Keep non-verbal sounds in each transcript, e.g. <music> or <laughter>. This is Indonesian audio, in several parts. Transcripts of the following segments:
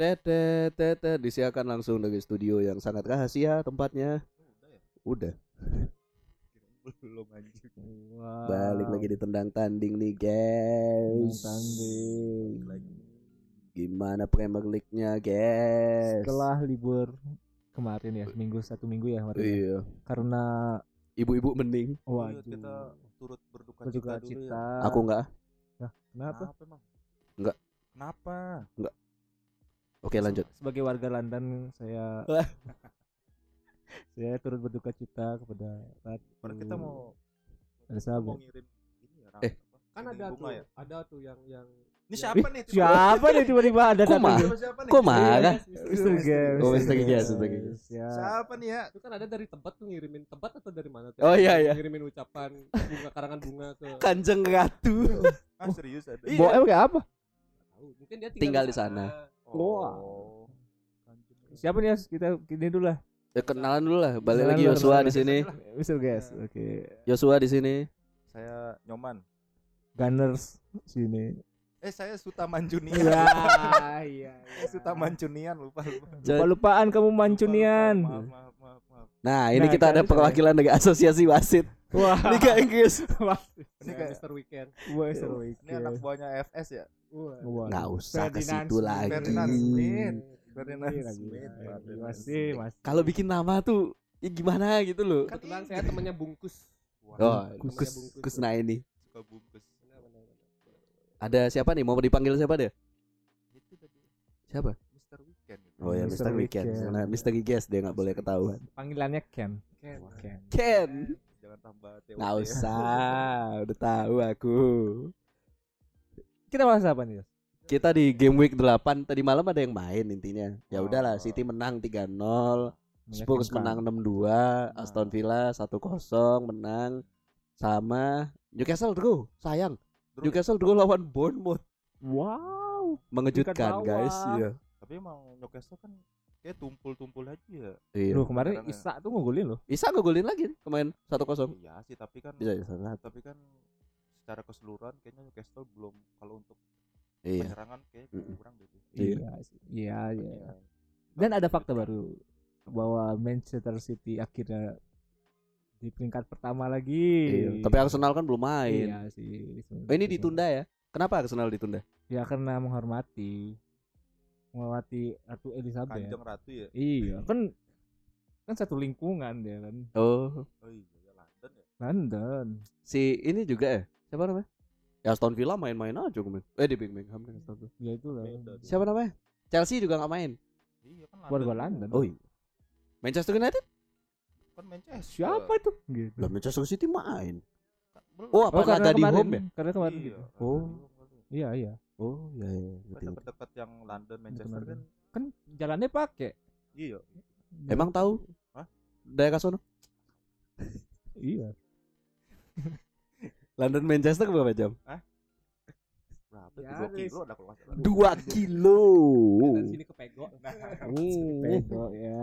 Tetet, tetet, disiarkan langsung dari studio yang sangat rahasia tempatnya. Udah. belum anjing Wow. Balik lagi di tendang tanding nih, guys. Tanding. Gimana Premier League-nya, guys? Setelah libur kemarin ya, minggu satu minggu ya kemarin. ya. Iya. Karena Ibu-ibu mending. waduh. Iya, kita turut berduka, berduka cita, dulu cita. ya Aku enggak. Kenapa? kenapa emang Enggak. kenapa Oke, lanjut. Sebagai warga London saya <laughs> saya turut berduka cita kepada Ratu. Kita mau ada mau ngirim ini ya Eh. kan ada tuh ya? ada tuh yang yang ini yang- siapa nih <laughs> Siapa nih tiba-tiba ada gitu? siapa nih Kok marah? Mr. Gas. Oh. Gas, Mr. Gas. Ya. siapa nih ya itu kan ada dari tempat tuh ngirimin tempat atau dari mana tuh Oh, iya, iya. ngirimin ucapan bunga karangan bunga ke Kanjeng Ratu. ah serius ada Iya. Bo- emang kayak apa? tahu mungkin dia Tinggal di oh Siapa nih Yas? kita gini dulu lah. Ya kenalan dulu lah. Balik Kenalan lagi Yosua di sini. <laughs> Mr. Gas. Oke. Yosua di sini. saya nyoman Gunners sini. eh saya Sutaman Junian <laughs> Iya, iya. Eh, Sutaman Junian lupa lupa Lupa-lupaan kamu mancunian. maaf maaf maaf, maaf. Nah, ini Nah, kita ada perwakilan dari Asosiasi Wasit Wah. Liga Inggris. ini kayak <laughs> Mr. Weekend Wah, ini anak buahnya FS ya Wah. Nggak usah ke situ Smith. lagi. Ferdinand Smith Ferdinand Iya, lagi. Smith Iya, Ferdinand Masih, Smith. masih. Kalau bikin nama tuh ya gimana gitu loh. kebetulan saya temannya bungkus Wah, Oh, Bungkus. Kus Bungkus. Kusna ini. suka bungkus Ada siapa nih? Mau dipanggil siapa deh? itu tadi Siapa? Mr. Weekend. Oh ya, Mr. Mr. Weekend. Weekend. Karena Mr. Giges dia nggak boleh ketahuan. Panggilannya Ken. Ken Ken. Ken. jangan tambah Nggak ya. usah, udah tahu aku. Kita bahas apa nih? Kita di game week 8 tadi malam ada yang main intinya. Ya Oh. udahlah, City menang 3-0, Spurs menang 6-2, Aston Villa 1-0 menang sama Newcastle draw. Sayang. Draw. Newcastle draw lawan Bournemouth. Wow. Mengejutkan guys. Iya. tapi emang Newcastle kan kayak tumpul-tumpul aja ya Iya. Loh, kemarin Kadang-kadang Isa tuh ngegolin loh. Bisa ngegolin lagi kemarin 1-0. iya sih tapi kan Bisa bisa. bisa. tapi kan secara keseluruhan kayaknya Newcastle belum kalau untuk Iya. penyerangan kayak Mm-mm. kurang deh tuh. Iya. sih. Iya, iya. Iya. Dan ada fakta baru bahwa Manchester City akhirnya di peringkat pertama lagi. Iya. Tapi Arsenal kan belum main. Iya sih. Oh, ini ditunda ya? Kenapa Arsenal ditunda? Ya karena menghormati menghormati Ratu Elizabeth. Kanjeng Ratu ya Iya, kan kan satu lingkungan dia kan. Oh, oh iya ya London ya London. si ini juga ya? Siapa namanya? Ya Aston Villa main-main aja kemarin. Eh di Birmingham kan Aston Villa. Ya itulah. Beda dia. Siapa namanya? Chelsea juga nggak main. iya kan Warga London. Oh iya. Manchester United? kan Manchester Siapa itu? Gitu. Lah Manchester City main. Oh, apa laga di kemarin, home ya? Karena kemarin Iya, gitu. Oh. di. Iya, iya. Oh iya iya. Kan ngerti. dekat-dekat yang London Manchester kan Kan jalannya pakai. iya Emang tahu? Hah? Daerah sono? Iya. <laughs> London Manchester berapa jam? berapa Ya, dua kilo ada kalau. Dua kilo. sini ke Pego Hmm. <laughs> Pego <laughs> ya.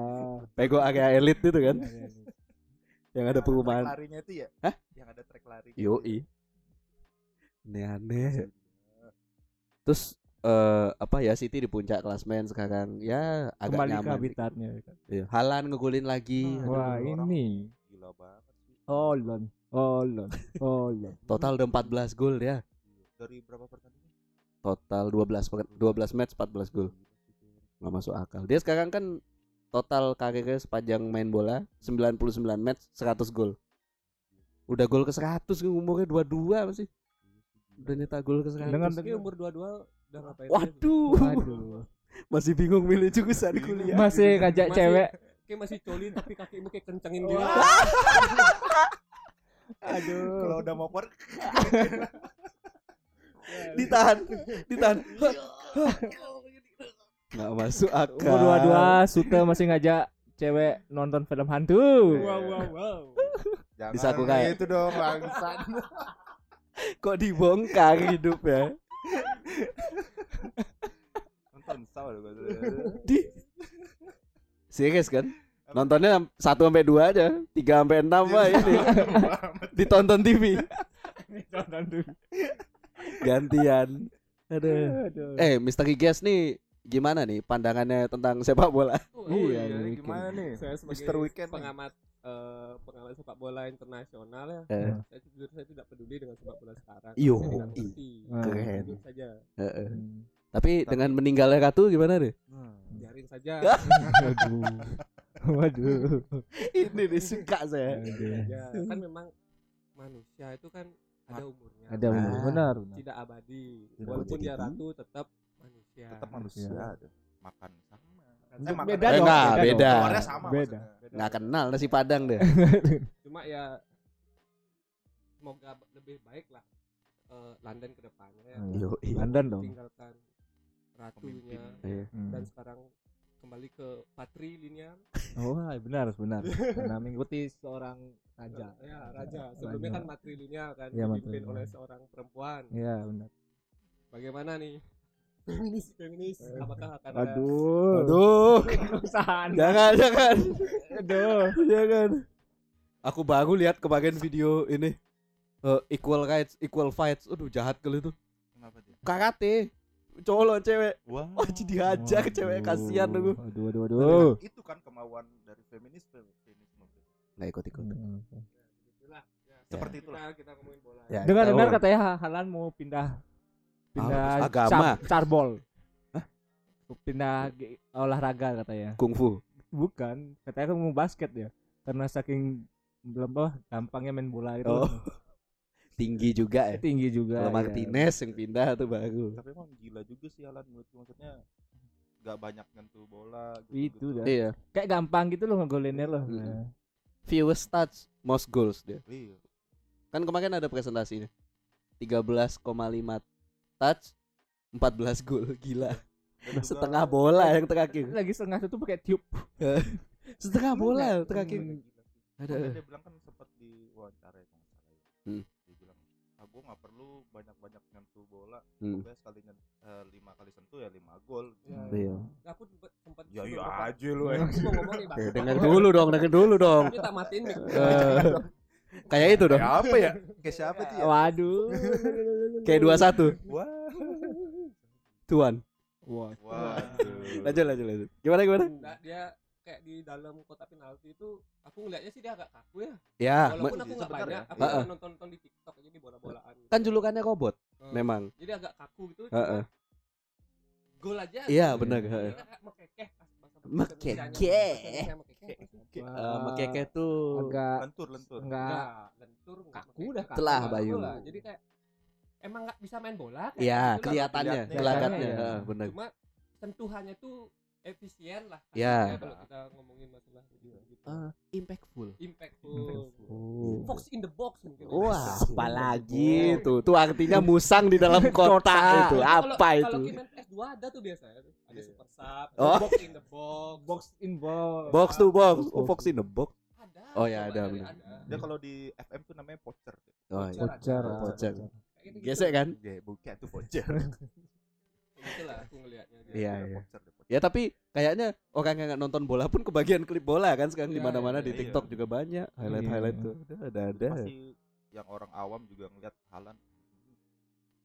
Pego area elit itu kan? Yang ada perumahan. trek larinya itu ya Hah? yang ada trek lari Yoi. Aneh-aneh. Terus eh apa ya City di puncak klasmen sekarang ya agak Kembali ke nyaman. habitatnya. Iya. Halan ngegolin lagi. Ah, Aduh. Wah, ini. gila banget sih Holland. Holland. Holland. Total udah 14 gol ya. dari berapa pertandingan Total 12 per- 12 match 14 gol. Nggak masuk akal. Dia sekarang kan total karirnya sepanjang main bola 99 match 100 gol. Udah gol ke 100 umurnya 22 masih. Udah nyetak gol ke 100. Dengan Meski umur dua-dua udah ngapain Waduh. Waduh. Masih bingung milih jurusan kuliah. Masih ngajak cewek. kayak masih coli tapi kakimu kayak kencengin gitu <laughs> <laughs> Aduh. kalau udah mau per <laughs> ditahan, ditahan. <laughs> Nggak masuk akal. Umur dua-dua Sute masih ngajak cewek nonton film hantu. wow wow wow jangan Bisa aku kayak- itu dong bangsat <laughs> Kok dibongkar hidup ya? nonton saw Di Serius kan? Nontonnya 1 sampai 2 aja. 3 sampai 6 <laughs> mah <laughs> ini. Ditonton TV. Nonton dulu. Gantian. Aduh. Aduh. Eh, Mr. Gigas nih gimana nih pandangannya tentang sepak bola? Oh, Iya, ini weekend. gimana nih? saya sebagai Mr. Weekend nih. pengamat eh, pengamat sepak bola internasional ya Eh, saya jujur saya tidak peduli dengan sepak bola sekarang Iyo, saya keren. jujur saja heeh. Hmm. Tapi dengan meninggalnya Ratu gimana deh? biarin saja. <laughs> <laughs> Waduh. Ini nih suka saya. Ya kan memang manusia itu kan ada umurnya Ada umur. Ah. benar, benar. tidak abadi Tidak walaupun dia ratu tetap manusia Tetap manusia ada. Makan sama. Beda makan- beda Eh, dong. enggak, beda. Keluarnya sama Beda. maksudnya. Nggak kenal nasi padang deh. <laughs> cuma ya semoga lebih baik lah eh, London ke depannya ya. Hmm. Yo. London dong. tinggalkan ratunya Iya. Hmm. dan sekarang kembali ke patrilineal Oh, benar, benar. Karena <laughs> mengikuti seorang raja. ya raja sebelumnya Raja. kan matrilineal kan Iya, dipimpin oleh seorang perempuan Iya, benar. bagaimana nih feminis feminis apakah akan ada Aduh. Aduh, Usahaan. jangan jangan. Aduh. jangan. Aku baru lihat kemarin video ini Eh, equal rights, equal fights. Aduh, jahat kali itu. Kenapa dia? Karate. Cowok lawan cewek. Wah. Wah, jadi dihajar cewek kasihan aku. Aduh, aduh, aduh. Itu kan kemauan dari feminis feminisme. Nggak ikut-ikut. Hmm. Itulah, ya. Seperti kita, itulah. kita ngomongin bola Ya. Dengar-dengar tahu. katanya Halan mau pindah pindah Ah, agama. car- carbol. Pindah ge- olahraga katanya. Kungfu. Bukan, katanya kan mau basket ya. Karena saking belum apa gampangnya main bola itu. Oh. Tinggi juga ya. Tinggi juga. Kalau ya. Martinez yang pindah tuh baru. Tapi emang gila juga sih Alan menurutku maksudnya nggak banyak nyentuh bola Itu dah. Iya. Kayak gampang gitu loh ngegolinnya loh. Mm-mm. Nah. Fewest touch, most goals dia. Iya. Kan kemarin ada presentasinya. 13,5 touch, 14 gol. <laughs> Gila. Dan juga- Setengah bola yang terakhir. Lagi setengah itu pakai tiup. Setengah bola terakhir. Ada. Dia bilang kan sempat di wawancara ya kalau nggak salah ya. Hmm. Gue nggak perlu banyak-banyak nyentuh bola. Hmm. Pokoknya sekali nyen- eh, lima kali sentuh ya lima gol. Ya. Iya. aku sempat sempat Ya iya beberapa- aja lu eh. aku mau ngomong nih bang <laughs> Eh, denger dulu dong, denger dulu dong. Ini tak matiin. Eh, kayak itu dong. Kayak apa ya? Kayak siapa tuh ya? Waduh. Kayak 21. Wah. Tuan. Wah. Waduh. Lanjut lanjut lanjut. Gimana gimana? Nah, dia kayak di dalam kotak penalti itu aku ngelihatnya sih dia agak kaku ya. Ya, Walaupun aku nggak banyak, ya. aku cuma nonton-nonton di TikTok aja di bola-bolaan. kan julukannya robot Eh, memang. Jadi agak kaku gitu. Heeh. cuma Gol aja. Iya, gitu. benar, heeh. mekekeh. bahasa Mekekeh. Mekekeh. Eh, Mekeke tuh agak Lentur lentur. enggak lentur enggak Kaku mekekeh. dah, kaku. Telah, Bayu. Jadi kayak emang nggak bisa main bola kayak Iya, gitu kelihatannya, Kelihatannya, gelagatnya, iya. heeh, benar. Cuma sentuhannya tuh efisien lah. Iya. kasarnya Kalau kita ngomongin masalah gitu. Eh, impactful. Impactful. Oh. Fox in the box mungkin. Wah, apalagi itu. Tuh artinya musang di dalam <laughs> kotak itu. Kalau- Apa Kalau itu? Kimen S2 ada tuh biasanya tuh. Ada Iya. super sub, Oh. box in the box. box in box. Box to box. Box. Oh, Fox in the box. Ada. Oh, ya, ada, benar. ada. Dia kalau di FM tuh namanya voucher. Oh, iya. Voucher. Voucher. Kayak gitu-gitu. Gesek kan? Ya, bukan tuh voucher. Kayak gitu lah aku ngelihatnya. dia. Iya, iya. Ada. Ya tapi kayaknya orang yang nggak nonton bola pun kebagian klip bola kan sekarang di Iya, mana-mana iya, di iya. TikTok juga banyak highlight-highlight Iya. tuh. Ada Itu ada. Pasti yang orang awam juga ngeliat Halan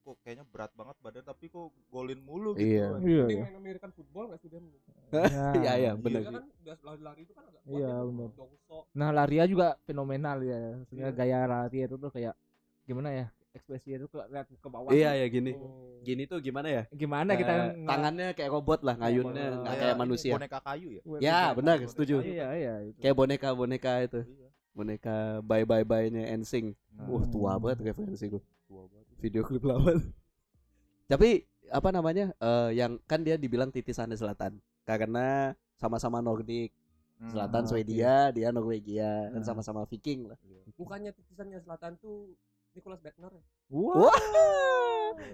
kok kayaknya berat banget badan tapi kok golin mulu gitu. Iya. kan. Iya, Dia iya. main American football nggak sih dia? <laughs> Iya iya Iya, benar. Kan udah lari-lari itu kan agak kuat Iya, ya, benar. Dongsok. Nah, Laria juga fenomenal ya. Iya. gaya lari itu tuh kayak gimana ya? Ekspresinya itu ke lihat ke bawah. Iya ya gini. Oh. Gini tuh gimana ya? Gimana kita Eh, tangannya kayak robot lah ngayunnya Iya, nggak Kayak kayak ini, manusia. Boneka kayu ya. Ya benar setuju. Iya, iya itu. Kayak boneka-boneka itu. Iya. Boneka bye bye bye nya Ensing. Nah, Wah tua banget referensi gue. tua banget. Video klip lawan. <laughs> Tapi apa namanya? eh, yang kan dia dibilang titisannya selatan karena sama-sama Nordik. Hmm. Selatan Ah, Swedia, dia Norwegia, dan Nah. sama-sama Viking lah. Bukannya titisannya selatan tuh Nicholas Beckner ya? Wah. Wah,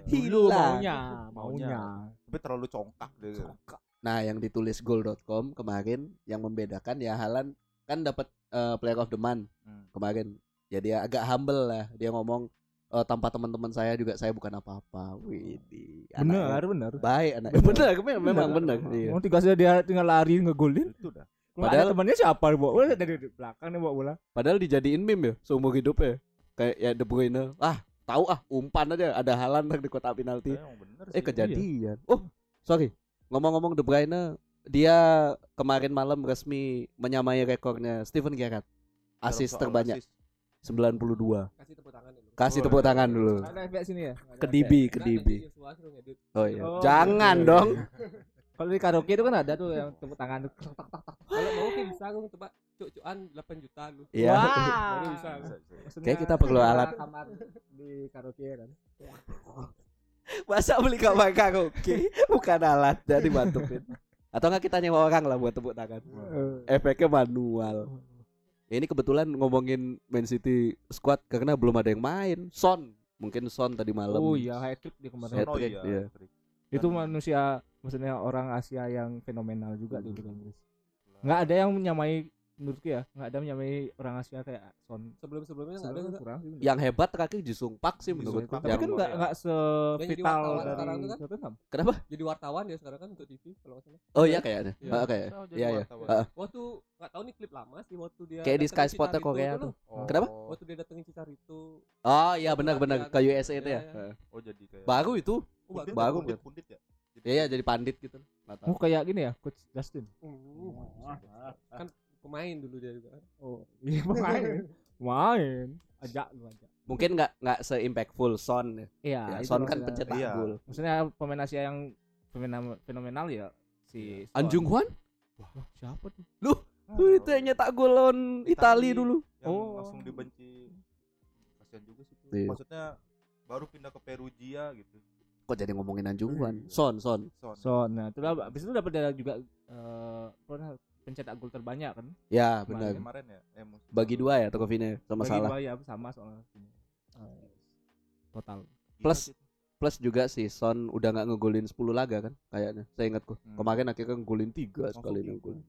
Dulu hilang. maunya, maunya. Tapi terlalu congkak dia. Nah, yang ditulis goal.com kemarin yang membedakan ya Halan kan dapat eh, player of the month Hmm. kemarin. Ya dia agak humble lah. Dia ngomong "Eh, tanpa teman-teman saya juga saya bukan apa-apa. Widih. Benar, anaknya benar. Baik anak. Benar, memang, memang benar. Iya. Mau tiga saja dia tinggal lari ngegolin. Itu dah. Padahal- ada temannya siapa bawa bola dari belakang nih bawa bola. Padahal dijadiin meme ya seumur hidupnya. Kayak ya De Bruyne. Ah, tahu ah umpan aja ada Halan di kotak penalti. Eh sih. kejadian. Oh, sorry. ngomong-ngomong De Bruyne dia kemarin malam resmi menyamai rekornya Steven Gerrard asis terbanyak assist. 92 kasih tepuk tangan dulu kasih Oh, tepuk iya. tangan dulu Ada efek sini ya? ke ngedit. oh iya Oh, jangan gitu. dong <laughs> Kalau di karaoke itu kan ada tuh yang tepuk tangan kalau mau bisa aku coba cuk-cukan 8 juta lu iya Wah. Baru bisa. Bisa, bisa. Maksudnya Kayak kita perlu alat. kamar di karaoke kan. masa beli kamar karaoke bukan alat jadi mantepin atau enggak kita nyewa orang lah buat tepuk tangan efeknya manual ini kebetulan ngomongin Man City squad karena belum ada yang main Son mungkin Son tadi malam Oh iya, hat trick dia kemarin. Hat trick, iya, iya. hat-trick. Itu manusia maksudnya orang Asia yang fenomenal juga di. Liga Inggris. Nggak ada yang menyamai menurutku ya, nggak ada yang menyamai orang Asia kayak Son. sebelum-sebelumnya enggak ada Sebelumnya juga. kurang sih. yang hebat terakhir Jisung Park sih menurutku. Tapi kan nggak Iya. nggak sevital dari kan? Tottenham. kenapa jadi wartawan ya sekarang kan untuk TV kalau nggak salah oh iya kayaknya Iya. Ah, kayak Oh, iya iya wartawan. Ah, waktu nggak tahu nih klip lama sih waktu dia Kayak di Sky Sport Korea tuh. Kenapa? waktu dia datengin Cicarito oh iya Waktu benar-benar ke. USA itu ya Iya, iya. Ah. Oh jadi kayak baru itu oh, Pundit bagus. Bagus, ya, pundit, ya. iya iya, jadi pandit gitu Nggak. Oh kayak gini ya, Coach Justin. Uh, kan pemain dulu dia juga kan. Oh iya <laughs> main, main. Ajak lu ajak. mungkin nggak nggak se impactful Son ya, Iya. Ya, Son kan pencetak Iya. gol Maksudnya pemain Asia yang fenomenal, fenomenal ya si Son. Anjung Hwan Wah, siapa tuh? Ah, tuh itu yang nyetak gol lawan Itali Itali. dulu yang Oh. langsung dibenci kasihan juga sih tuh. Iya. maksudnya baru pindah ke Perugia gitu kok jadi ngomongin Anjung Hwan Iya. Son Son Son Son. Nah, itu habis itu dapat juga eh pernah pencetak gol terbanyak kan? ya benar kemarin ya eh, musim bagi dua ya trofinya sama Bagi salah dua ya sama soalnya. Total. Plus sih. plus juga si Son udah nggak ngegolin 10 laga kan kayaknya saya ingatku Hmm. kemarin akhirnya ngegolin tiga sekali ngegolin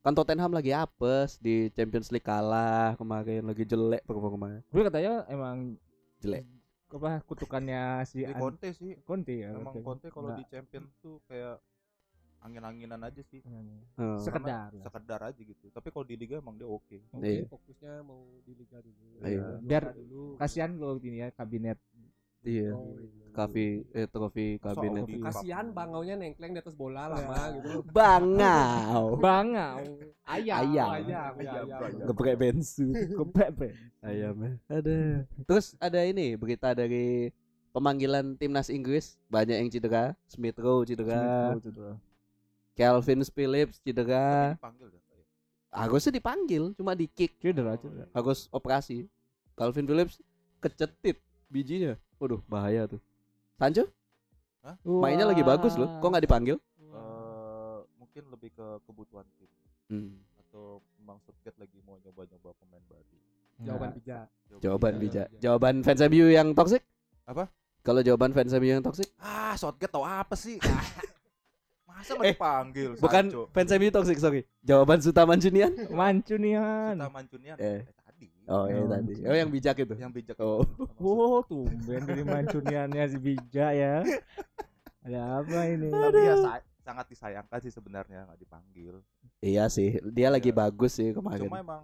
kan Tottenham lagi apes di Champions League kalah kemarin lagi jelek performanya Gue katanya emang Jelek. apa kutukannya si Conte sih Conte ya. emang. Conte kalau di champion tuh kayak angin-anginan aja sih Hmm. sekedar. lah. sekedar aja gitu tapi kalau di liga emang dia oke Oke. Iya. fokusnya mau di liga dulu Iya. Juara Biar- dulu Kasihan lo ini ya kabinet. iya Oh, iya. Kavi eh trofi kabinet Audi kasihan bangaunya nengkleng di atas bola lama gitu bangau <laughs> Bangau. Ayam. Ayam. ayam Ayam, ayam, ayam. geprek bensu <laughs> ayam ada terus ada ini berita dari pemanggilan timnas Inggris banyak yang cedera Smith Rowe cedera Calvin Phillips cedera dipanggil dah kayak. harusnya dipanggil cuma di kick. Cedera, cedera. harus operasi. Calvin Phillips kecetit. Bijinya? Waduh bahaya tuh. Sancho? Mainnya lagi bagus loh. Kok nggak dipanggil? Eh, mungkin lebih ke kebutuhan tim. Hmm. atau memang Southgate lagi mau nyoba-nyoba pemain baru. Jawaban Nah, bijak jawaban Iya. bijak jawaban fans MU yang toxic? Apa? kalau jawaban fans MU yang toxic? Ah Southgate tau apa sih <laughs> masa mau Eh, dipanggil bukan Sancho? fans MU toxic sorry jawaban Suta Mancunian Mancunian. Suta Mancunian Eh. eh, tadi oh iya Oh. tadi oh yang bijak itu yang bijak Oh. Oh, tumben dari Mancuniannya si bijak ya. Ada apa ini? tapi ya sa- sangat disayangkan sih sebenarnya nggak dipanggil iya sih dia lagi Iya. bagus sih kemarin cuma emang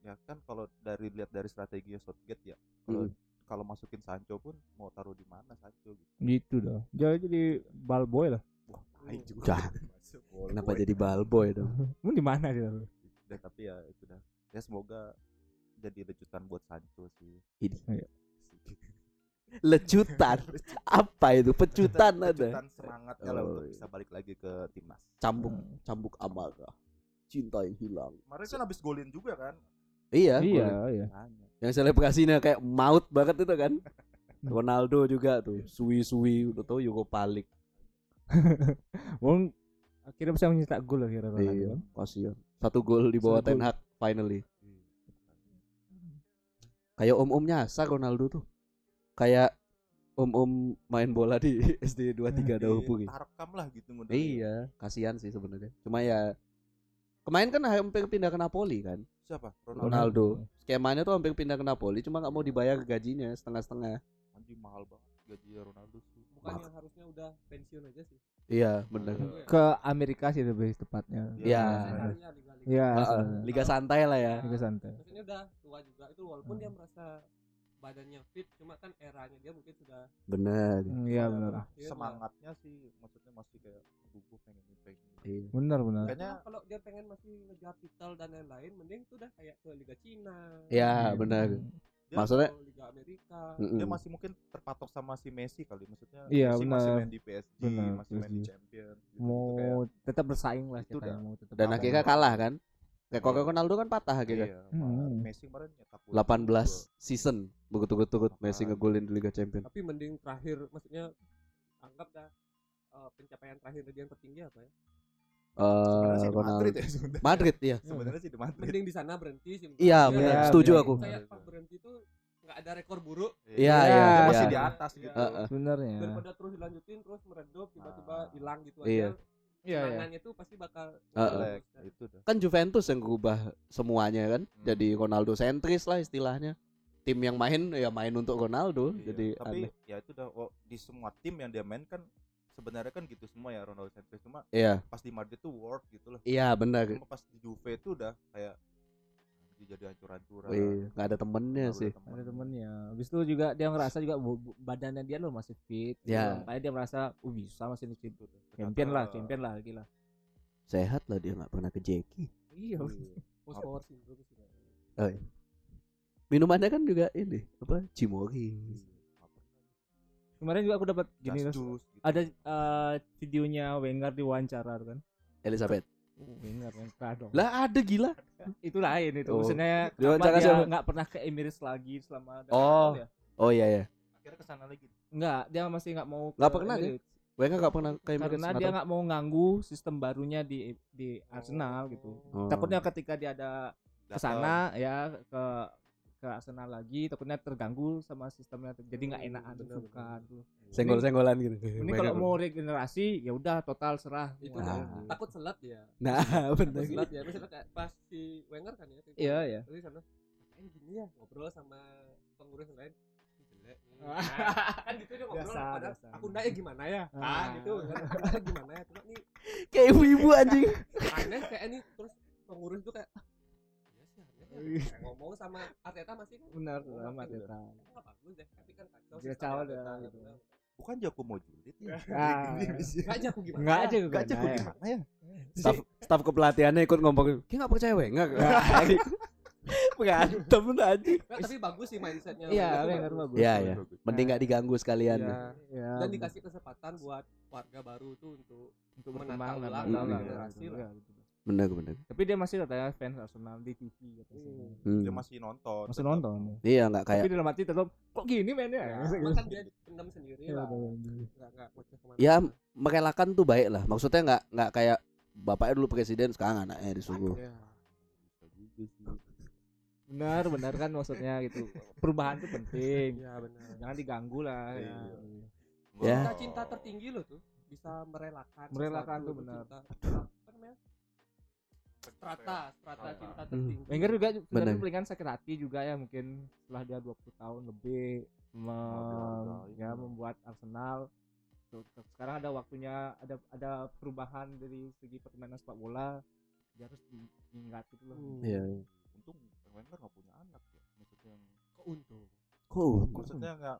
ya kan kalau dari lihat dari strategi Southgate ya kalau Hmm. kalau masukin Sancho pun mau taruh di mana Sancho gitu Gitu dah. Jadi jadi ball boy lah. Wah tai juga. <laughs> Kenapa boy. jadi balboy dong? <laughs> Mau di mana dia? Udah, tapi ya itu dah. Ya semoga jadi lecutan buat Sancho sih. Ini. Iya. <laughs> lecutan. Apa itu? Pecutan ada. Lecutan semangatnya lah Oh, untuk iya. bisa balik lagi ke timnas. Cambuk cambuk amarah. Cinta yang hilang. Kemarin kan habis golin juga kan? Iya. Iya, boleh. iya. Yang selebrasinya kayak maut banget itu kan? Ronaldo juga tuh. Suwi-suwi udah tau Europa League <laughs> Wong akhirnya bisa mencetak gol akhirnya Ronaldo. iya kan. kasihan satu gol di bawah Ten. Hag finally kayak om-om nyasar Ronaldo tuh kayak om-om main bola di SD 23 Dahupu gitu Tarekam lah gitu modelnya. Iya, kasihan sih sebenarnya. Cuma ya kemarin kan hampir pindah ke Napoli kan. siapa Ronaldo. Skemanya tuh hampir pindah ke Napoli, cuma nggak mau dibayar gajinya setengah-setengah. anjing mahal banget gaji Ronaldo bukan yang harusnya udah pensiun aja sih Iya, benar. Iya. Ke Amerika sih lebih tepatnya. Iya. Iya. Heeh, sebenarnya. Liga santai lah ya. Liga santai. Maksudnya udah tua juga itu walaupun dia merasa badannya fit cuma kan eranya dia mungkin sudah bener Hmm, Iya Kalau benar. semangatnya sih maksudnya masih kayak gue pengen pengen. Iya. Benar benar. Kayaknya kalau dia pengen masih ngejar titel dan lain-lain mending tuh udah kayak ke Liga Cina ya benar dia, maksudnya Liga Amerika mm-mm. dia masih mungkin terpatok sama si Messi kali maksudnya Iya, Messi masih benar. main di PSG Benar, masih main di. Champion gitu, Mau tetap bersaing lah Itu kita dah. mau tetap dan akhirnya kalah kan kayak Iya. kok Ronaldo kan patah gitu akhirnya iya, Hmm. Messi kemarin nyetak gol 18 juga. season berturut-turut Messi ngegolin di Liga Champions tapi mending terakhir maksudnya anggap dah eh, pencapaian terakhir dia yang tertinggi apa ya Eh sih Ronaldo Madrid ya sebenarnya Madrid ya sebenarnya sih di Madrid mending di sana berhenti sih Iya, Dia benar. kayak- Setuju aku. kayak pas berhenti tuh nggak ada rekor buruk Iya, iya, Dia masih iya. di atas Iya. gitu Heeh. Sebenarnya. daripada terus dilanjutin terus meredup tiba-tiba Ah. hilang gitu Iya. aja Iya iya. kenangannya tuh pasti bakal Heeh. jelek itu kan Juventus yang berubah semuanya kan Hmm. jadi Ronaldo sentris lah istilahnya tim yang main ya main untuk Ronaldo Iya, jadi tapi aneh. ya itu dah oh, di semua tim yang dia main kan sebenarnya kan gitu semua ya Ronaldo sentris cuma iya pas di Madrid tuh work gitu loh iya benar cuma pas di Juve itu udah kayak jadi hancur-hancuran Wih, nggak ada temennya Nggak sih ada Ada temennya. Habis itu juga dia ngerasa juga badannya dia loh masih fit. Ya. Makanya dia merasa, oh bisa masih di Itu dah. champion lah, champion lah gila. sehat lah dia nggak pernah ke Jeki Iya. Iya. post power syndrome kayaknya. oh, iya. minumannya kan juga ini apa Cimori Kemarin juga aku dapat gini Just gitu. ada eh, videonya Wenger diwawancara kan. Elizabeth Oh, Wenger Wenger dong. lah ada gila <laughs> itu lain itu. Oh. Maksudnya Diwawancara kenapa dia nggak pernah ke Emirates lagi selama ada Oh. ya? oh iya ya akhirnya ke sana lagi Enggak, dia masih nggak mau Nggak ke pernah dia? Emirates. Wenger nggak pernah kayak karena dia nggak mau ganggu sistem barunya di di Arsenal gitu. Oh. Takutnya ketika dia ada ke Datang. sana ya ke ke Arsenal lagi takutnya terganggu sama sistemnya jadi nggak enakan Bener, bukan tuh. senggol-senggolan gitu Ini kalau mau regenerasi ya udah total serah. itu Nah. takut selat ya nah <laughs> takut benar selat ya misalnya kayak pas si Wenger kan ya Iya gitu. ya. Terus sana kayak gini ya ngobrol sama pengurus yang lain "Ini jelek nih." Ah. Nah, kan gitu dia ngobrol Biasa, padahal biasa. aku ndaknya gimana ya ah Ah. gitu kan "Aku ndaknya gimana ya cuma nih kayak ibu-ibu anjing aneh kayak ini terus pengurus tuh kayak ngomong sama Arteta masih kan? Benar, Oh, sama masih Arteta. "Oh, nggak bagus deh tapi kan? Kacau Dia sistem caw Arteta." dah, gitu. Benar. bukan jago mau julid ya Ah. nggak aja aku gimana? Enggak ya? aja gue Gak jago gimana ya? Staf staf kepelatihannya ikut ngomong kayak nggak percaya Wenger <laughs> berantem tuh anjing. Nggak, tapi bagus sih mindsetnya. Iya, Wenger bagus. Iya, iya. mending nggak diganggu sekalian. Iya. Ya, dan dikasih kesempatan buat warga baru tuh untuk untuk menata berkembang dan ulang generasi Iya, lah. Betul. bener bener Tapi dia masih katanya fans Arsenal di TV katanya. Hmm. dia masih nonton Masih tetap. nonton. iya nggak kayak Tapi dalam hati tetap kok gini mainnya ya, ya. kan dia pendam sendiri Iya, lah nggak nggak ngoceh ke mana ya merelakan tuh baik lah maksudnya nggak nggak kayak bapaknya dulu presiden sekarang anaknya disuruh ya. Benar, benar kan maksudnya gitu. Perubahan itu penting. Iya benar. Jangan diganggu lah. Iya. ya. Ya. Cinta cinta tertinggi loh tuh bisa merelakan. Merelakan tuh benar. Strata, strata Ah. cinta Hmm. tertinggi. Wenger juga Benar. sebenarnya pelingan sakit hati juga ya mungkin setelah dia 20 tahun lebih mem- dihargai. ya membuat Arsenal sekarang ada waktunya ada ada perubahan dari segi permainan sepak bola dia harus diingat gitu loh. Hmm. iya untung Wenger nggak punya anak ya maksudnya yang Kok untung? kok maksudnya nggak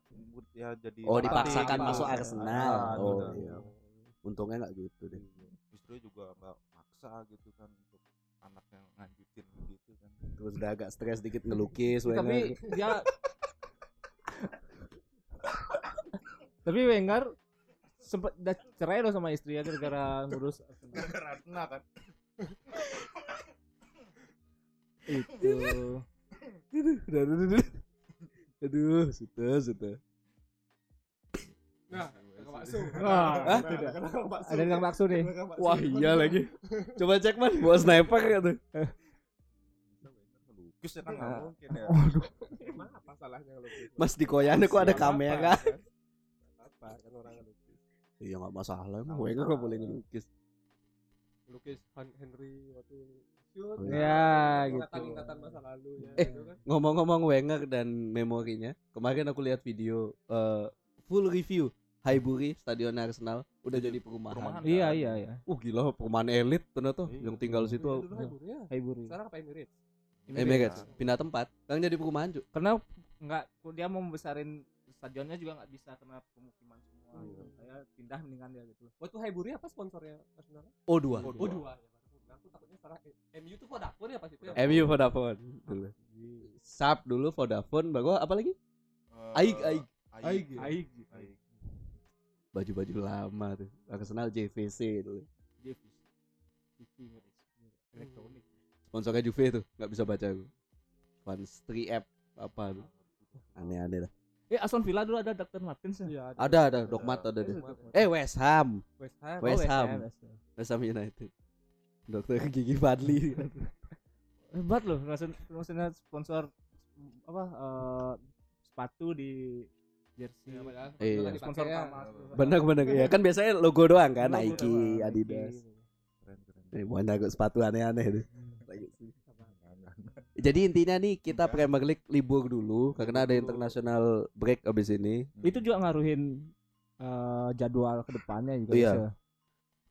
ya jadi oh dipaksakan gitu. masuk Ah, Arsenal itu oh dah. iya untungnya nggak gitu deh istri juga nggak maksa gitu kan anaknya nganjutin gitu kan. Terus udah agak stres dikit ngelukis tapi dia tapi Wenger sempat udah cerai loh sama istri ya gara-gara ngurus karena kan. Itu. Aduh aduh aduh aduh. Aduh sudah sudah Nah, bakso. Kakak bakso. ada yang bakso nih wah iya lagi coba cek man bawa sniper gitu lukis ya kan nggak Ah. mungkin ya Emang apa salahnya ngelukis? mas di koyannya kok ada kamera kan? Nggak apa kan orang ngelukis. iya nggak masalah emang Wenger nggak boleh ngelukis Lukis Henry waktu shoot. Oh, iya. Ya, gitu. Ingatan-ingatan masa lalu ya. Eh, gitu kan. ngomong-ngomong Wenger dan memorinya kemarin aku lihat video eh, full review Highbury Stadion Arsenal udah jadi perumahan. Perumahan. iya iya iya Uh gila perumahan elit ternyata Iya. yang tinggal situ Dulu Highbury ya. Highbury Sekarang apa Emirates? Emirates pindah tempat. Sekarang jadi perumahan cuy. karena nggak dia mau membesarin stadionnya juga nggak bisa karena pemukiman semua gitu. saya pindah mendingan dia gitu Waktu Highbury apa sponsornya Arsenal? O2 Oh, Oh dua. ya, baru. Aku takutnya salah. Eh, MU tuh Vodafone ya pas itu ya? MU Vodafone dulu Sharp dulu Vodafone bagus apa lagi Eh, Aig Aig Aig. Aig Aig. Baju-baju lama tuh. Arsenal JVC dulu Davis TV elektronik. Sponsornya Juve tuh nggak bisa baca aku Fans 3 app apa tuh. Aneh-aneh dah. Eh Aston Villa dulu ada Dr. Martins ya? Iya, ada. Ada Dogmat ada deh eh West Ham. West Ham. Oh, West Ham West Ham. West Ham United. Dokter gigi Fadli. <laughs> Hebat loh maksud- maksudnya sponsor apa eh, sepatu di jersey Iya, padahal Iya. dipakai sponsor ya. benar-benar ya kan biasanya logo doang kan Logo Nike doang, Adidas. Keren keren. eh aku sepatu aneh-aneh Enggak, enggak. jadi intinya nih kita Enggak. Premier League libur dulu karena ada dulu. international break abis ini itu juga ngaruhin eh, jadwal ke depannya juga Iya. bisa.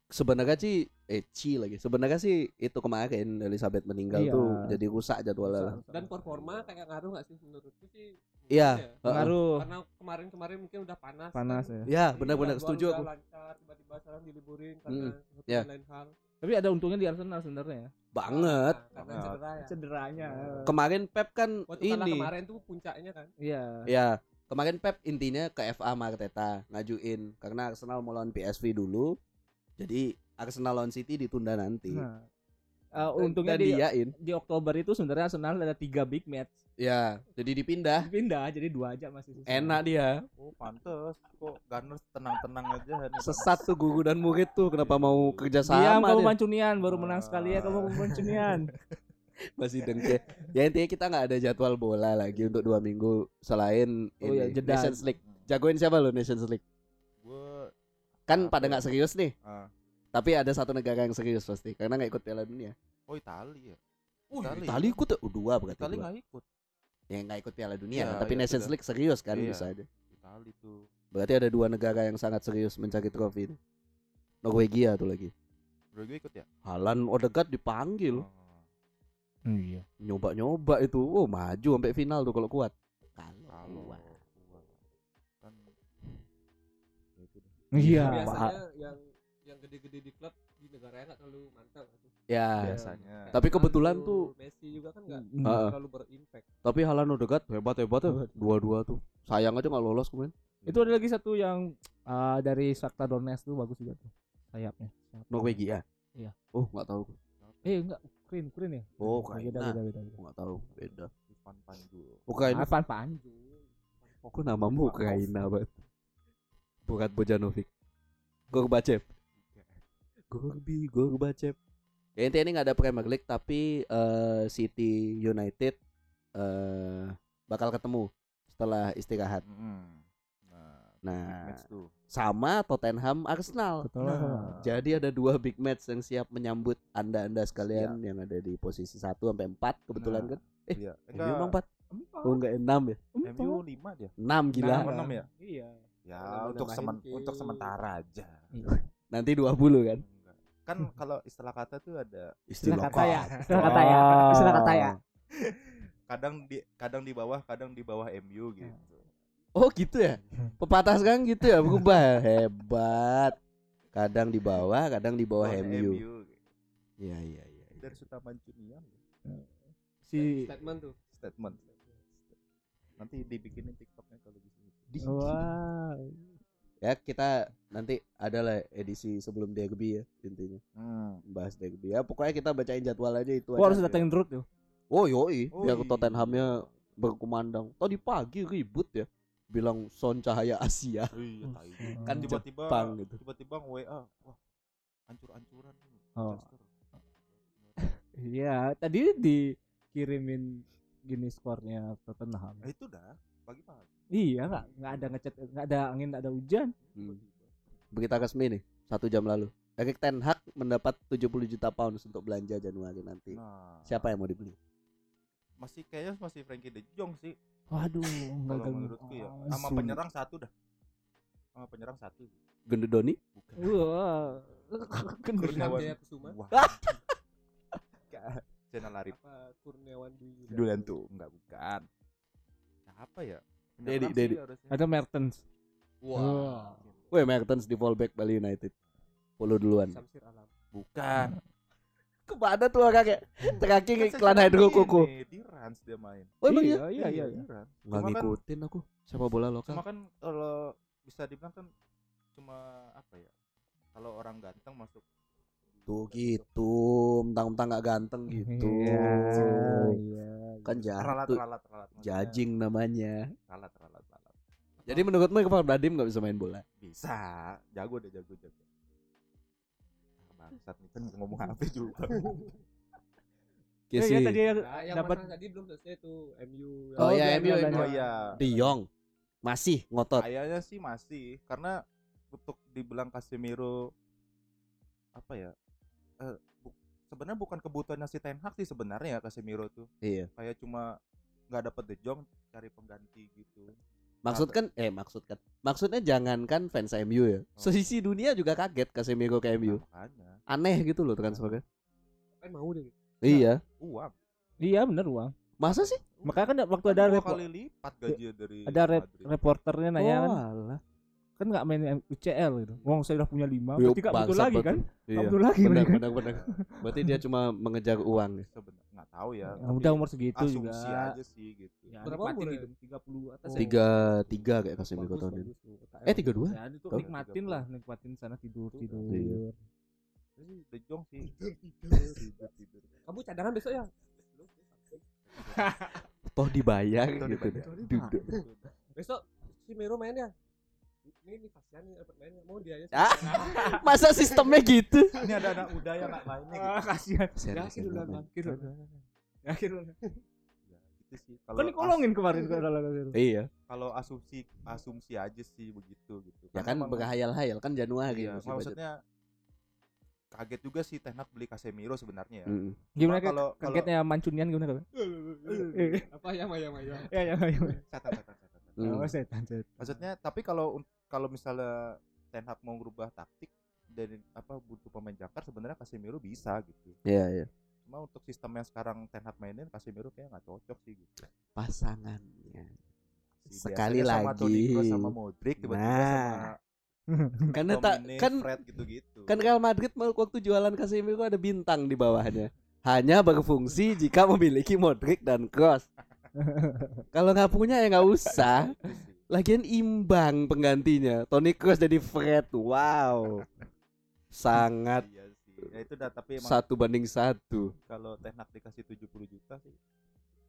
sebenarnya sih eh Ci lagi sebenarnya sih itu kemarin Elizabeth meninggal Iya. tuh jadi rusak jadwalnya lah Dan performa kayak ngaruh nggak sih menurutku sih? Iya. Ya. Heeh. ngaruh Karena kemarin-kemarin mungkin udah panas. panas kan. ya ya benar-benar setuju aku lancar tiba-tiba sekarang diliburin karena satu ya. lain hal. tapi ada untungnya di Arsenal sebenarnya ya banget Nah, karena cedera ya. cederanya kemarin Pep kan Waktu kalah ini kemarin tuh puncaknya kan. iya ya kemarin Pep intinya ke FA sama Arteta ngajuin karena Arsenal mau lawan PSV dulu jadi Arsenal lawan City ditunda nanti nah eh, Dan- untungnya dan di diain di Oktober itu sebenarnya Arsenal ada tiga big match ya jadi dipindah pindah jadi dua aja masih sisa. enak dia Oh, pantes. Kok Gunners tenang-tenang aja nih. sesat tuh guru dan murid tuh kenapa mau kerja Diam sama kamu dia. Mancunian baru menang sekali ya kamu Mancunian. <laughs> masih dengke ya intinya kita nggak ada jadwal bola lagi untuk dua minggu selain Oh ini jeda. Nations League jagoin siapa lo Nations League Gue kan Apa pada ya? nggak serius nih ah. tapi ada satu negara yang serius pasti karena nggak ikut Piala Dunia Oh Itali ya. Oh, Itali. Itali ikut ya? Dua berarti Itali dua. nggak ikut. Ya nggak ikut Piala Dunia, Iya, tapi iya, Nations sudah. League serius kan Iya. bisa aja. Itali tuh. Berarti ada dua negara yang sangat serius mencari trofi. ini. Norwegia tuh lagi. Gue ikut ya? Halan Odegaard dipanggil, Oh. Iya. nyoba-nyoba itu. Oh, maju sampai final tuh kalau kuat. Kalau kuat. kan ya. Iya. Biasanya yang yang gede-gede di klub di negaranya nggak terlalu mantap kan. Ya, biasanya. Tapi kebetulan Ronaldo, tuh- Messi juga kan nggak Hmm. Heeh. terlalu berimpact. tapi Halan Odegaard hebat-hebat tuh. Dua-dua tuh. Sayang aja nggak lolos kemarin. Itu ada lagi satu yang eh, dari Shakhtar Donetsk tuh bagus juga tuh sayapnya. Sayap. Norwegia. Iya. Oh, nggak tahu. Eh enggak, Ukraine, Ukraine ya? Oh, beda, Ukraina. beda, beda, beda. Nggak tahu. Beda. Ivan Panjul. Bukan. Apaan Panju? Kok namamu Ukraina banget? Bukan Bojanovic. Gorbachev. Gorbi, Gorbachev. Ya intinya ini nggak ada Premier League tapi eh, City United eh bakal ketemu setelah istirahat. Mm-mm. Nah, Nah, sama Tottenham Arsenal. Betul. Nah. Jadi ada dua big match yang siap menyambut anda-anda sekalian yang ada di posisi 1 sampai 4 kebetulan Nah, kan. Eh, Iya. MU emang 4. Empat. Oh enggak 6 ya? MU 5 dia. 6 gila. Nah, enam ya? Iya. Ya, Kalau untuk semen ke- untuk sementara aja. Nanti 20 kan. Kan <laughs> kalau istilah kata tuh ada Istilah Istilah kata ya, kata. istilah kata ya, istilah kata ya. kadang di kadang di bawah, kadang di bawah MU gitu. Oh gitu ya? Pepatah sekarang gitu ya berubah <laughs> Hebat Kadang di bawah Kadang di bawah Bawah MU gitu. Iya iya iya Dari Sutaman Junior Si Statement tuh. statement. Nanti dibikinin TikToknya kalau gitu. Wah. Ya kita nanti adalah edisi sebelum derby ya intinya Hmm. Bahas derby ya Pokoknya kita bacain jadwal aja itu Gua aja. harus datengin Ruth tuh. Oh yoi Oh, Biar iya. Tottenhamnya berkumandang Tadi pagi ribut ya Bilang Son Cahaya Asia Iya, tai. Kan tiba-tiba Jepang gitu. tiba-tiba WA, wah, hancur-hancuran. Oh. Iya, tadi dikirimin gini skornya Tottenham. Nah, itu dah pagi-pagi. Iya, nggak nggak ada ngechat, nggak ada angin, nggak ada hujan. Hmm. Berita resmi nih Satu jam lalu Erik Ten Hag mendapat 70 juta pounds untuk belanja Januari nanti Nah, Siapa yang mau dibeli? Masih kayaknya masih Frankie De Jong sih. Waduh, <laughs> nggak Kalau menurutku ya. Sama penyerang satu dah. Sama penyerang satu. Gendedoni? Bukan. Wah, <laughs> Kurniawan. Jaya Kusuma. Wah. Channel Arif Kurniawan Dwi duluan tuh enggak bukan. apa ya Dedi, Dedi. Ada Mertens. Wah. Weh Mertens di fallback Bali United. Follow duluan. Samsir Alam. bukan <laughs> Ke mana tuh orang kayak terakhir Kan iklan Hydro Koko. di Rans dia main Oh emang iya, ya? iya, iya. di Rans. Nggak kan- ngikutin aku sepak bola lokal. cuma kan kalau bisa dibilang kan cuma apa ya kalau orang ganteng masuk Tuh gitu, mentang-mentang gak ganteng gitu. Iya, iya. Kan jahat ralat tuh. ralat ralat. Jajing namanya. ralat ralat ralat Jadi menurutmu Kepala Bradim gak bisa main bola? bisa jago deh jago jago Ah, bangsat nih kan ngomong <laughs> apa juga Iya Eh, sih. ya tadi yang Nah, yang dapat tadi belum selesai tuh MU. Oh, Oh, ya iya, MU iya, MU. oh iya De Jong masih ngotot. kayaknya sih masih karena untuk dibilang Casemiro apa ya eh, sebenarnya bukan kebutuhannya si Ten Hag sih sebenarnya ya Casemiro tuh Iya. kayak cuma nggak dapet De Jong cari pengganti gitu Maksud kan eh maksud kan. Maksudnya jangankan fans MU ya. Oh. Sisi dunia juga kaget Casemiro ke MU. Nah, makanya Aneh gitu loh transfernya. Kan mau deh. Iya. uang Iya bener uang. Masa sih? Makanya kan waktu Kan ada dua repo- kali lipat gaji dari ada Madrid. reporternya nanya kan, Oh, alah. Kan nggak main UCL gitu. Wong saya udah punya lima, Yuk, berarti nggak butuh lagi betul. kan? Iya. Butuh lagi Benar, benar, benar. Berarti dia cuma mengejar uang. ya? sebenarnya nggak tahu ya Ya, udah umur segitu asumsi juga. aja sih gitu Ya, Berapa umurnya? hidup 30 atas. Ya. Tiga tiga kayak Casemiro tahun ini. bagus tuh. Eh, 32? Ya, itu nikmatin lah, nikmatin sana tidur Tuh, tidur. iya. De Jong sih tidur tidur Kamu cadangan besok ya? Toh dibayar gitu. Besok si Mero main ya? Ini Fasian nih dapat main mau dia aja. Ah, <laughs> masa sistemnya gitu? ini ada anak muda yang nggak mainnya gitu Ah, kasihan. Kasihan, Yakin udah, yakin udah. Yakin udah. ya, gitu sih Kan as- dikolongin kemarin kalau Iya. kalau asumsi asumsi aja sih begitu gitu Ya kan berhayal-hayal kan Januari iya, maksudnya kaget juga sih Ten Hag beli Casemiro sebenarnya ya Mm. Gimana kalau- kalau kagetnya Mancunian gimana kalau? Apa ya Maya Maya? Ya ya ya. Setan, setan, setan. Hmm. Oh, setan setan. maksudnya tapi kalau kalau misalnya Ten Hag mau merubah taktik dan apa butuh pemain jangkar sebenarnya Casemiro bisa gitu Iya, iya. cuma untuk sistem yang sekarang Ten Hag mainin Casemiro kayak nggak cocok sih gitu Pasangannya. Si Sekali sama Toni lagi. Kroos sama Modric tiba-tiba Nah. sama <laughs> Karena tak kan Fred gitu-gitu kan Real Madrid mau waktu jualan Casemiro ada bintang di bawahnya. Hanya berfungsi jika memiliki Modric dan Kroos. <laughs> Kalau nggak punya ya nggak usah. Lagian imbang penggantinya. Toni Kroos jadi Fred. Wow. Sangat iya sih ya itu dah tapi emang satu banding satu. kalau Ten Hag dikasih 70 juta sih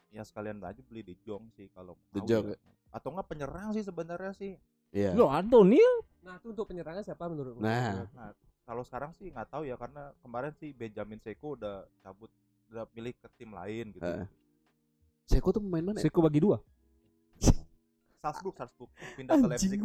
ya sekalian aja beli De Jong sih kalau De mau Jong, ya. atau enggak penyerang sih sebenarnya sih Iya. Lo Antoni Nah, itu untuk penyerangnya siapa menurut Nah. nah kalau sekarang sih nggak tahu ya karena kemarin sih Benjamin Seko udah cabut udah milih ke tim lain gitu Heeh. Seko tuh pemain mana? ya? Seko bagi dua. Salzburg Salzburg pindah ke Leipzig.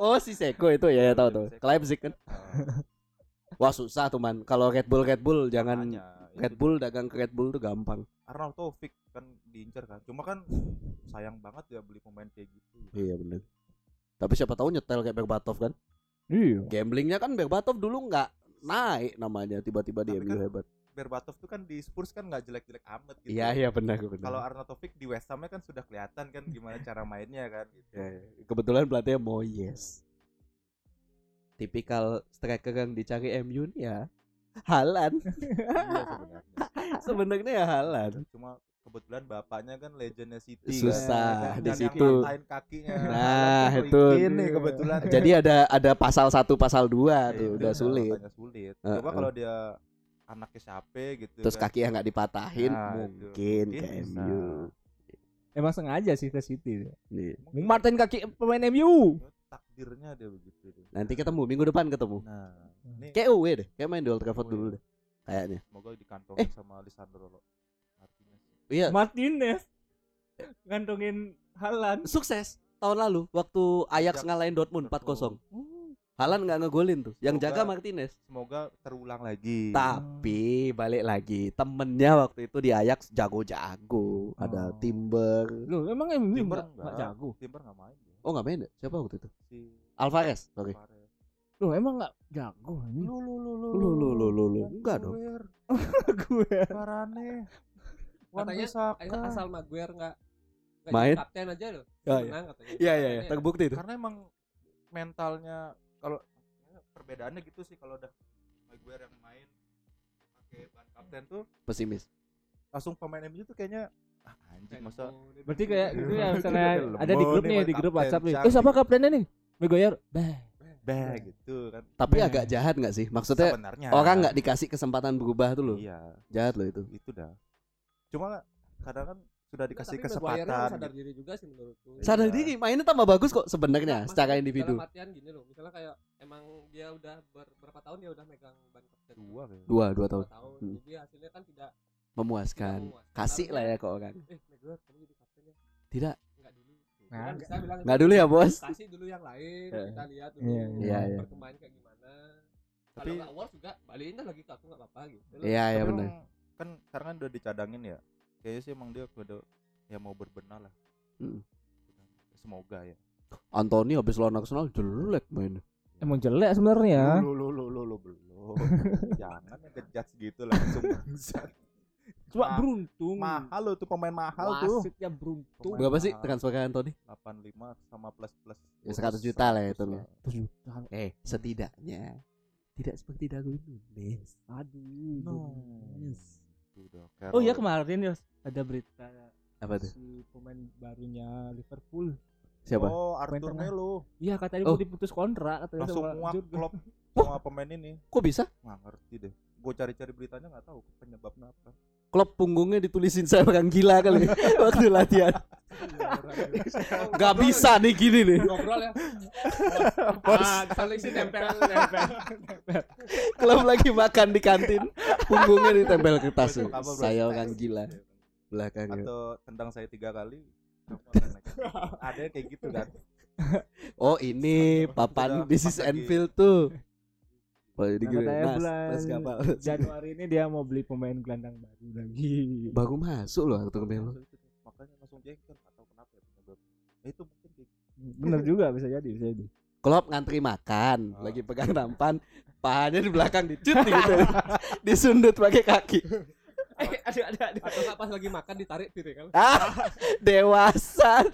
Oh si Seko itu ya, ya tahu tuh. Ke Leipzig kan. Eh, Wah susah tuh man. Kalau Red Bull Red Bull jangan makanya, Red itu Bull dagang ke Red Bull tuh gampang. Arnaud Taufik kan diincar kan cuma kan sayang banget ya beli pemain kayak gitu Iya bener. Tapi siapa tahu nyetel kayak Berbatov kan? Iya. Gamblingnya kan Berbatov dulu nggak naik namanya tiba-tiba dia kan hebat. Berbatov tuh kan di Spurs kan nggak jelek-jelek amat gitu Iya iya benar benar. kalau Arnaud Taufik di West Ham kan sudah kelihatan kan gimana cara mainnya kan gitu. Ya, ya. kebetulan pelatihnya Moyes. Tipikal striker yang dicari MU nih ya Halan. iya sebenarnya Sebenarnya ya Halan. cuma kebetulan bapaknya kan legendnya City Susah kan. di situ. kakinya Nah, itu. Nih kebetulan Jadi ada ada pasal satu pasal dua tuh itu udah sulit. sulit coba kalau dia anaknya siapa gitu Terus kan. kaki yang nggak dipatahin Nah, itu. mungkin Mungkin ke bisa. MU. Emang sengaja sih ke City. Nih. Mungkin Martin kaki pemain MU. takdirnya dia begitu tuh. Nanti ketemu minggu depan ketemu. nah ini Kayak UW deh, kayak main di Old Trafford UW. dulu deh. Kayaknya. semoga dikantongin Eh. sama Lisandro Martinez Iya, Martinez ngantongin Halan. sukses tahun lalu waktu Ajax Ajax. ngalahin Dortmund 4-0. Halan nggak ngegolin tuh. Yang Semoga- jaga Martinez. semoga terulang lagi Tapi balik lagi temennya waktu itu di Ajax jago-jago. Ada Oh. Timber. Loh, emang Timber enggak enggak jago. Timber nggak main dia. Oh nggak main ya? Siapa waktu itu? si Alvarez. Oke. Suarez. Loh, emang enggak jago ini. lu lu lu lu Lu lu lu lu lu. Enggak dong. <laughs> Gue. Varane Wan Katanya Asal Maguire nggak Nggak Main. kapten aja loh iya. menang katanya Iya iya iya, terbukti itu. karena emang mentalnya kalau ya, perbedaannya gitu sih kalau udah Maguire yang main pakai ban kapten tuh Pesimis. langsung pemain MU tuh kayaknya ah, anjing masa Berarti kayak gitu. ya misalnya ada di grup nih, di grup WhatsApp nih. Eh siapa kaptennya nih? Maguire. Bah. bah gitu kan Tapi Nah. agak jahat nggak sih? Maksudnya sebenarnya orang nggak dikasih kesempatan berubah tuh loh. iya Jahat loh itu. itu dah cuma kadang kan sudah dikasih tapi kesempatan sadar diri juga sih menurutku Sadar Iya. diri mainnya tambah bagus kok sebenarnya maksudnya secara individu. dalam artian gini loh misalnya kayak emang dia udah ber- berapa tahun dia udah megang ban kapten dua kayaknya. Dua, dua tahun. tahun Hmm. jadi hasilnya kan tidak Memuaskan. tidak memuaskan. Kasih lah ya ke orang. eh kamu jadi kapten ya Tidak. enggak dulu Nah, kan bisa bilang Nggak dulu ya bos. kasih dulu yang lain Iya. kita lihat dulu Iya, iya, iya. perkembangan kayak gimana kalau Tapi- nggak works juga balikin lagi ke aku nggak apa-apa gitu Iya iya benar. kan sekarang kan udah dicadangin ya kayaknya sih emang dia udah ya mau berbenah lah Mm. semoga ya Anthony habis lawan Arsenal jelek mainnya. Emang jelek sebenarnya. lu lu lu lu lu belum <laughs> jangan ngejudge gitu langsung bangsat Cuma Ma- beruntung. mahal lo tuh pemain mahal tuh Wasitnya beruntung. Pemain Berapa sih transfer Anthony? 85 sama plus plus Ya, 100 juta lah itu 100 loh. Terus, Eh, setidaknya tidak seperti Darwin Nunes. Aduh. No. Nunes. Itu udah Oh iya kemarin ya ada berita Apa tuh? si pemain barunya Liverpool. Siapa? oh Arthur. Melo Iya katanya Oh. mau diputus kontrak katanya langsung sama muak klop <laughs> sama pemain ini Kok bisa? nggak ngerti deh gue cari-cari beritanya nggak tahu penyebabnya apa Klop punggungnya ditulisin saya orang gila kali <laughs> waktu latihan. Gak bisa nih gini nih. ngobrol ya ah nempel nempel Klop lagi makan di kantin, punggungnya ditempel kertas. Saya orang gila belakangnya. atau tendang saya tiga kali <laughs> ada yang kayak gitu kan Oh ini papan this is. Enfield tuh. Oh jadi Nah, gue katanya Nas, bulan Nas kapal. <laughs> Januari ini dia mau beli pemain gelandang baru lagi. Baru masuk loh Arthur Melo. makanya langsung jengkel tahu kenapa ya penyebabnya ya, itu mungkin kayak Bener juga bisa jadi, bisa jadi. Klop ngantri makan, Ah. lagi pegang nampan, pahanya di belakang dicut gitu. <laughs> Disundut pakai kaki. Eh, ada ada ada. atau nggak pas lagi makan ditarik piring kan Ah, dewasa.